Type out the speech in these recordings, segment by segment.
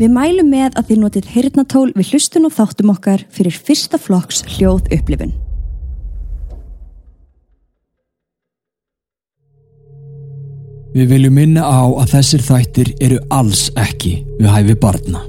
Við mælum með að þið notið heyrnatól við hlustun og þáttum okkar fyrir fyrsta flokks hljóð upplifun. Við viljum minna á að þessir þættir eru alls ekki við hæfi barna.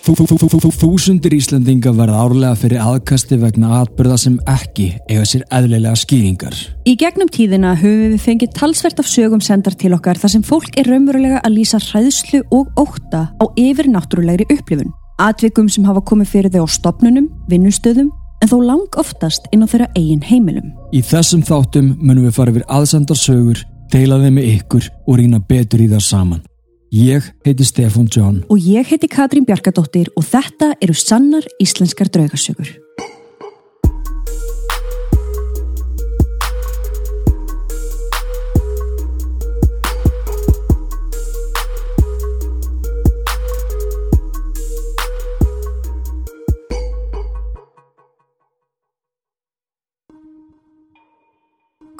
Þúsundir Íslandinga verða árlega fyrir aðkasti vegna atbyrða sem ekki eiga sér eðlilega skýringar. Í gegnum tíðina höfum við fengið talsvert af sögum sendar til okkar þar sem fólk er raunverulega að lýsa hræðslu og óta á yfir náttúrulegri upplifun. Atvikum sem hafa komið fyrir þau á stopnunum, vinnustöðum, en þó lang oftast inn á þeirra eigin heimilum. Í þessum þáttum munum við fara yfir aðsendar sögur, deila þeim með ykkur og rýna betur í það saman. Ég heiti Stefan John Og ég heiti Katrín Bjarkadóttir og þetta eru sannar íslenskar draugasögur.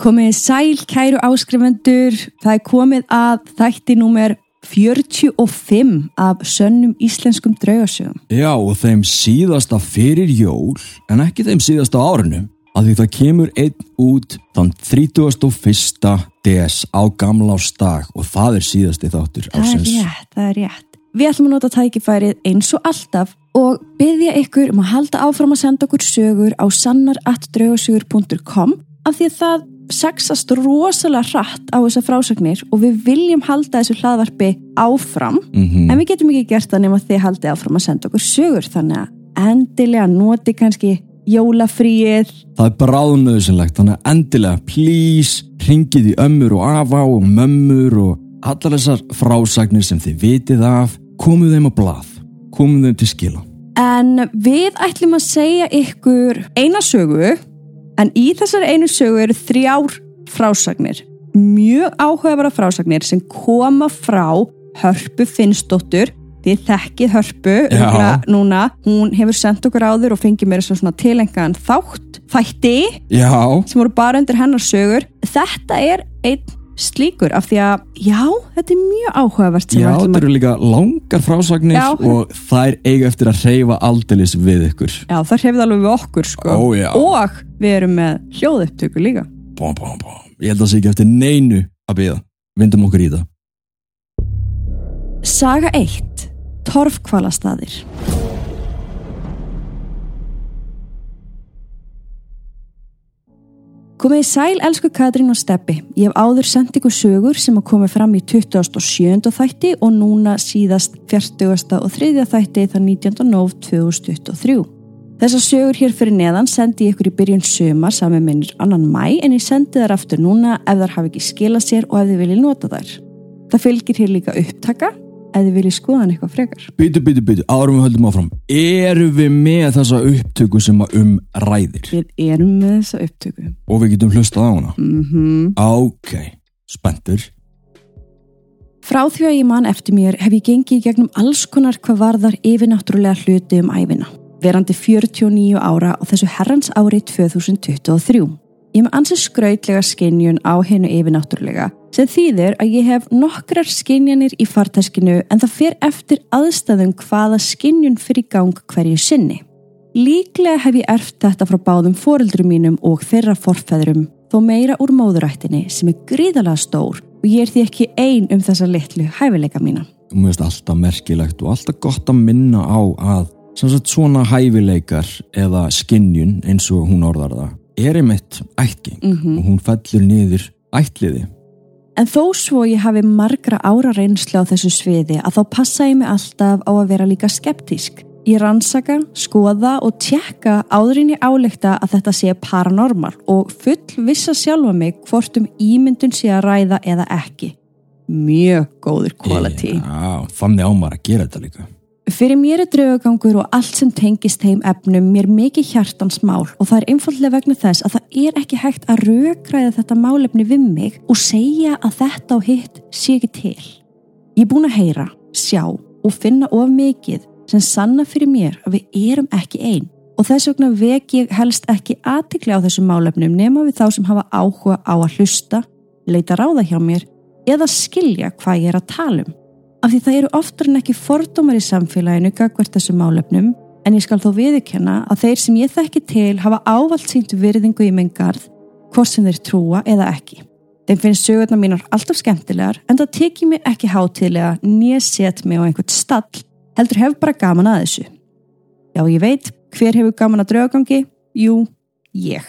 Komið sæl, kæru áskrifendur, það er komið að þætti númer 45 af sönnum íslenskum draugasögum. Já, og þeim síðasta fyrir jól, en ekki þeim síðasta árinu, að því það kemur einn út þann 31. DS á gamlástag og það er síðasti þáttur Það er rétt, það er rétt. Við ætlum að nota tækifærið eins og alltaf og byggja ykkur um að halda áfram að senda okkur sögur á sannar.draugasögur.com af því að það sexast rosalega hratt á þessar frásagnir og við viljum halda þessu hlaðvarpi áfram Mhm. en við getum ekki gert það nema þið haldið áfram að senda okkur sögur þannig að endilega noti kannski jólafríið Það er bráðnöðsynlegt, þannig að endilega, please, ringið í ömmur og afa og mömmur og allar þessar frásagnir sem þið vitið af, komuð þeim á blað, komuð þeim til skila. En við ætlum að segja ykkur eina sögu en í þessari einu sögu eru þrjár frásagnir. Mjög áhugavara frásagnir sem koma frá Hörpu Finnsdóttur. Þið þekkið Hörpu núna. Hún hefur sendt okkur áður og fengið mér svona tilengan þátt, þætti Já, sem voru bara undir hennar sögur. Þetta er einn slíkur af því að já, þetta er mjög áhugavert já, þetta eru líka langar frásagnir Já. og þær eiga eftir að reyfa aldeilis við ykkur. Já, það hefði alveg við okkur sko Ó, og við erum með hljóðupptöku líka Bóm, bóm, bóm. Ég held að það sé ekki eftir neinu að byggja. Vindum okkur í það. Saga 1 Torfkvalastaðir Komið í sæl, elsku Katrín og Steppi. Ég hef áður sendt ykkur sögur sem að komið fram í 27. þætti og núna síðast 40. og 3. þætti þann 19. nóf 2023. Þessar sögur hér fyrir neðan sendi ég ykkur í byrjun sömar saman minnir annan mæ en ég sendi þar aftur núna ef þar hafi ekki skilað sér og ef þið viljið nota þær. Það fylgir hér líka upptaka ef þið viljið skoða hann eitthvað frekar. Byttu, byttu, byttu, árum við höldum áfram. Eru við með þessa upptöku sem að um ræðir? Við erum með þessa upptöku. Og við getum hlustað á hana? Mm Ok, spenntur. Frá því að ég man eftir mér hef ég gengið gegnum alls konar hvað varðar yfirnáttúrulega hluti um æfina. Verandi 49 ára og þessu herrans ári 2023. Ég með ansið skrautlega skinjun á hennu yfirnáttúrulega sem þýðir að ég hef nokkrar skinjanir í fartæskinu en það fer eftir aðstæðum hvaða skinjun fyrir gang hverju sinni. Líklega hef ég erft þetta frá báðum foreldrum mínum og þeirra forfæðrum þó meira úr móðurættinni sem er gríðalega stór og ég er því ekki ein um þessa litlu hæfileika mína. mér finnst alltaf merkilegt og alltaf gott að minna á að sagt svona hæfileikar eða skinnjun eins og hún orðar það er einmitt ættgeng og hún fellur niður ættliði En þó svo ég hafi margra ára reynslu á þessu sviði að þá passa ég mig alltaf á að vera líka skeptísk. Ég rannsaka, skoða og tjekka áðurinn ég álekta að þetta sé paranormal og full vissa sjálfa mig hvort um ímyndun sé að ræða eða ekki. Mjög góður quality. Já, þannig ámar að gera þetta líka Fyrir mér er draugagangur og allt sem tengist þeim efnum mér mikið hjartans mál og það er einfallega vegna þess að það er ekki hægt að rökræða þetta málefni við mig og segja að þetta og hitt sé ekki til. Ég er búin að heyra, sjá og finna of mikið sem sanna fyrir mér að við erum ekki einn og þess vegna vek ég helst ekki aðtikli á þessum málefnum nema við þá sem hafa áhuga á að hlusta, leita ráða hjá mér eða skilja hvað ég er að tala um. Af því það eru oftar en ekki fordómar í samfélaginu gagvert þessu málefnum en ég skal þó viðurkenna að þeir sem ég þekki til hafa ávalt sínt virðingu í minn garð, hvort sem þeir trúa eða ekki. Þeim finnst sögurna mínar alltaf skemmtilegar en það tekið mér ekki hátilega nýja set mig á einhvert stall heldur hef bara gaman að þessu. Já, ég veit, hver hefur gaman að draugangi? Jú, ég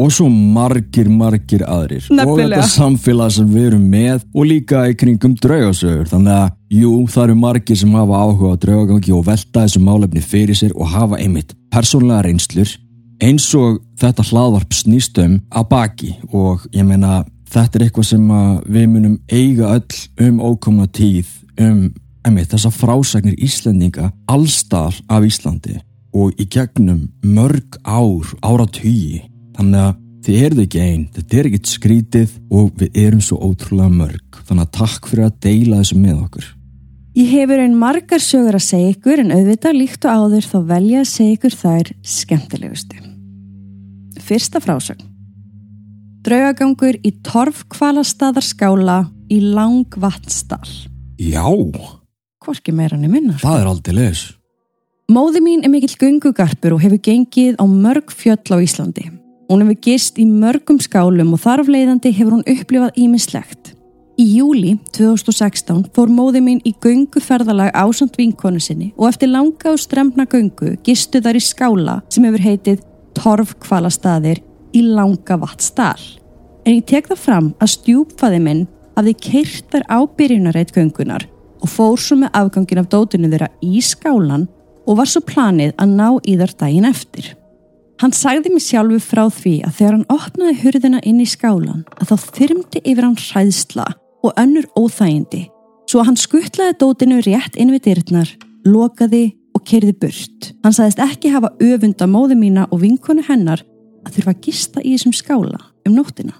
og svo margir, margir aðrir Nefnilega. og þetta samfélag sem við erum með og líka í kringum draugasögur þannig að jú, það eru margir sem hafa áhuga á draugagangi og velta þessu málefni fyrir sér og hafa einmitt persónlega reynslur eins og þetta hlaðvarp snýstum að baki og ég meina þetta er eitthvað sem við munum eiga öll um ókomna tíð um einmitt þessa frásagnir Íslandinga allstar af Íslandi og í gegnum mörg ár, áratugji Þannig að þið eruð ekki einn, þetta er ekkit skrítið og við erum svo ótrúlega mörg. Þannig að takk fyrir að deila þessu með okkur. Ég hefur einn margar sögur að segja ykkur en auðvitað líkt og áður þá velja að segja ykkur þær skemmtilegustu. Fyrsta frásögn. Draugagangur í torfkvalastadarskála í langvatnsdal. Já, Hvorki meira er minna. það er aldrei leis. Móði mín er mikill gungugarpur og hefur gengið á mörg fjöll á Íslandi. Hún hefur gist í mörgum skálum og þarf leiðandi hefur hún upplifað ímislegt. Í júli 2016 fór móði mín í gönguferðalag ásand vinkonu sinni og eftir langa og stremna göngu gistu þar í skála sem hefur heitið Torfkvalastaðir í langa vatstall. En ég tek það fram að stjúpfaði minn hafði keirt þar á byrjunarreit göngunar og fór svo með afgangin af dótinu þeirra í skálan og var svo planið að ná í þar daginn eftir. Hann sagði mig sjálfu frá því að þegar hann opnaði hurðina inn í skálan að þá þyrmdi yfir hann hræðsla og önnur óþægindi svo að hann skuttlaði dótinu rétt inn við dyrtnar, lokaði og kerði burt. Hann sagðist ekki hafa öfunda móði mína og vinkonu hennar að þurfa að gista í þessum skála um nóttina.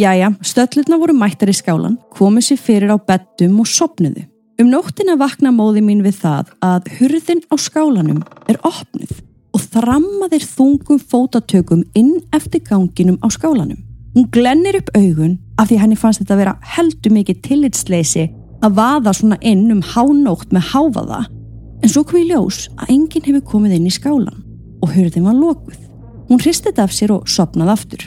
Jæja, stöllurna voru mættar í skálan, komið sér fyrir á beddum og sopnuðu. Um nóttina vakna móði mín við það að hurðin á skálanum er opnuð og þrammaðir þungum fótatökum inn eftir ganginum á skálanum. Hún glennir upp augun af því henni fannst þetta að vera heldur mikið tillitsleysi að vaða svona inn um hánótt með háfaða en svo kom í ljós að enginn hefur komið inn í skálan og hurðin var lokuð. Hún hristi þetta af sér og sopnaði aftur.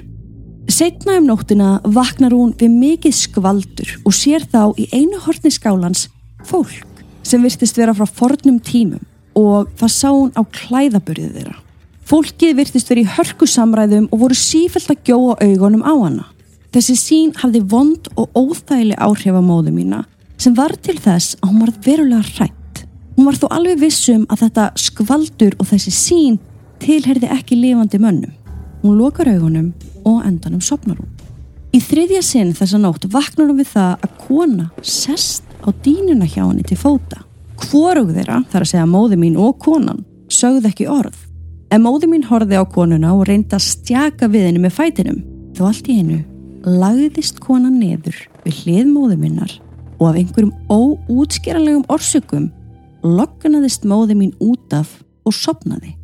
Setna um nóttina vaknar hún við mikið skvaldur og sér þá í einu hortni skálans fólk sem virtist vera frá fornum tímum og það sá hún á klæðaburðið þeirra. Fólkið virtist verið í hörku samræðum og voru sífælt að gjóa augunum á hana. Þessi sín hafði vond og óþægileg áhrif á móðu mína sem var til þess að hún var verulega hrætt. Hún var þó alveg vissum að þetta skvaldur og þessi sín tilherði ekki lifandi mönnum. Hún lokar augunum og endanum sopnar hún. Í þriðja sinn þessa nótt vaknar hún við það að kona sest á dínuna hjá henni til fóta. Hvorug þeirra, þar að segja móði mín og konan, sögð ekki orð. En móði mín horfið á konuna og reyndi að stjaka við henni með fætinum. Þó allt í einu lagðist konan neður við hlið móði minnar og af einhverjum óútskeralegum orsökum loknaðist móði mín út af og sopnaði.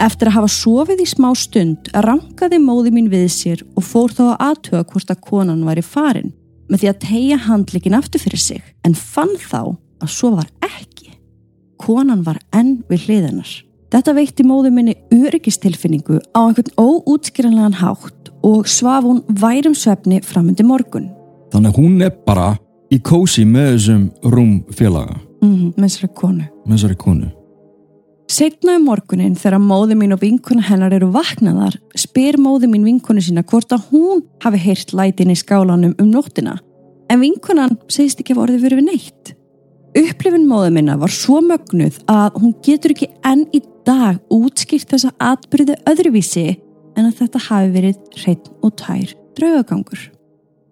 Eftir að hafa sofið í smá stund rankaði móði mín við sér og fór þá að aðtuga hvort að konan var í farin með því að tegja handlikin aftur fyrir sig en fann þá að svo var ekki. Konan var enn við hliðinar. Þetta veitti móðu minni öryggistilfinningu á einhvern óútskýranlegan hátt og svaf hún værum svefni framundi morgun. Þannig að hún er bara í kósi með þessum rúmfélaga, Mm, með þessari konu. með þessari konu. Setna um morgunin þegar móði mín og vinkona hennar eru vaknaðar spyr móði mín vinkonu sína hvort að hún hafi heyrt lætin í skálanum um nóttina en vinkonan segist ekki að orðið verið við neitt. Upplifin móði minna var svo mögnuð að hún getur ekki enn í dag útskýrt þessa atbyrði öðruvísi en að þetta hafi verið hreitn og tær draugagangur.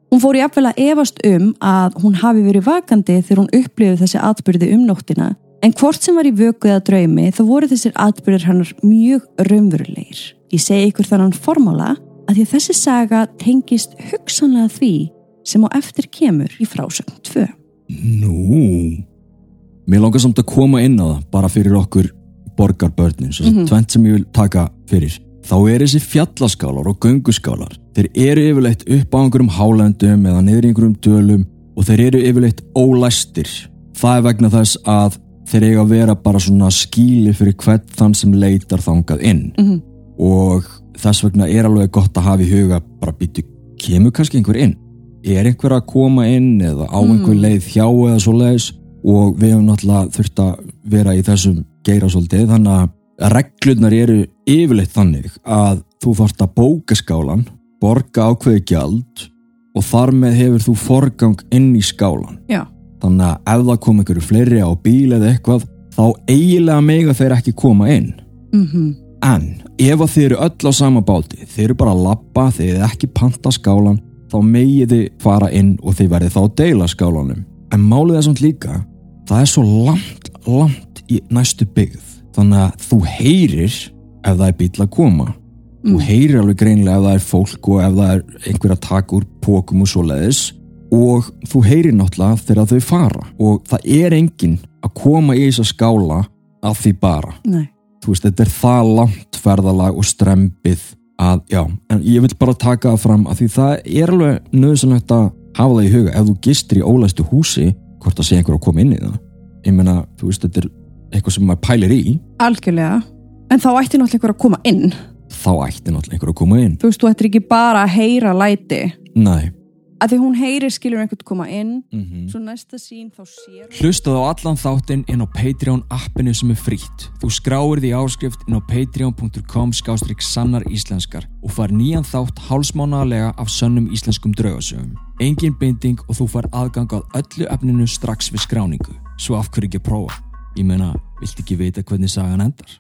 Hún fór í afvel að efast um að hún hafi verið vakandi þegar hún upplifið þessi atbyrði um nóttina En hvort sem var í vöku eða draumi þá voru þessir atbyrðir hannar mjög raunverulegir. Ég segi ykkur þannan formála að því að þessi saga tengist hugsanlega því sem á eftir kemur í frásögn 2. Nú, mér langar samt að koma inn á það bara fyrir okkur borgarbörnin, svo mm -hmm. tvent sem ég vil taka fyrir. Þá er þessi fjallaskálar og gönguskálar, þeir eru yfirleitt upp á einhverjum hálendum eða niður í einhverjum dölum og þeir eru yfirleitt ólæstir. Það er vegna þess að þeir eiga að vera bara svona skíli fyrir hvern þann sem leitar þangað inn. Mhm. og þess vegna er alveg gott að hafa í huga bara býtu, kemur kannski einhver inn? Er einhver að koma inn eða á einhver leið hjá eða svo leiðis og við hefum náttúrulega þurft að vera í þessum geira svolítið þannig að reglurnar eru yfirleitt þannig að þú þarft að bóka skálan borga ákveði gjald og þar með hefur þú forgang inn í skálan Já, þannig að ef það kom einhverju fleiri á bíl eða eitthvað þá eiginlega mega þeir ekki koma inn. Mhm, en ef að þið eru öll á sama báti þið eru bara að labba, þið eru ekki panta skálan þá megið þið fara inn og þið verðið þá að deila skálanum. En málið er samt líka það er svo langt, langt í næstu byggð. Þannig að þú heyrir ef það er bíl að koma. Þú heyrir alveg greinlega ef það er fólk og ef það er einhver að taka úr pókum og svoleiðis. Og þú heyrir náttúrulega þegar þau fara. Og það er enginn að koma í þessa skála að því bara. Nei. Þú veist, þetta er það langt ferðalag og strempið að, já, en ég vil bara taka það fram að því það er alveg nöðsynlegt að hafa það í huga ef þú gistir í ólæstu húsi, hvort að sé einhver að koma inn í það. Ég meina, þú veist, þetta er eitthvað sem maður pælir í. Algjörlega En þá ætti náttúrulega einhver að koma inn þá ætti náttúrulega einhver að koma inn Þú veist, þú ættir ekki bara að heyra læti Nei að því hún heyrir skilur einhvern koma inn mm svo næsta sín þá sér Hlustaðu á allan þáttinn inn á Patreon appinu sem er frítt. Þú skráir því áskrift inn á patreon.com skástrík sannar íslenskar og far nýjan þátt hálsmánaðarlega af sönnum íslenskum draugasögum. Engin binding og þú far aðgang að öllu efninu strax við skráningu. Svo af hverju ekki að prófa? Ég meina, viltu ekki vita hvernig sagan endar?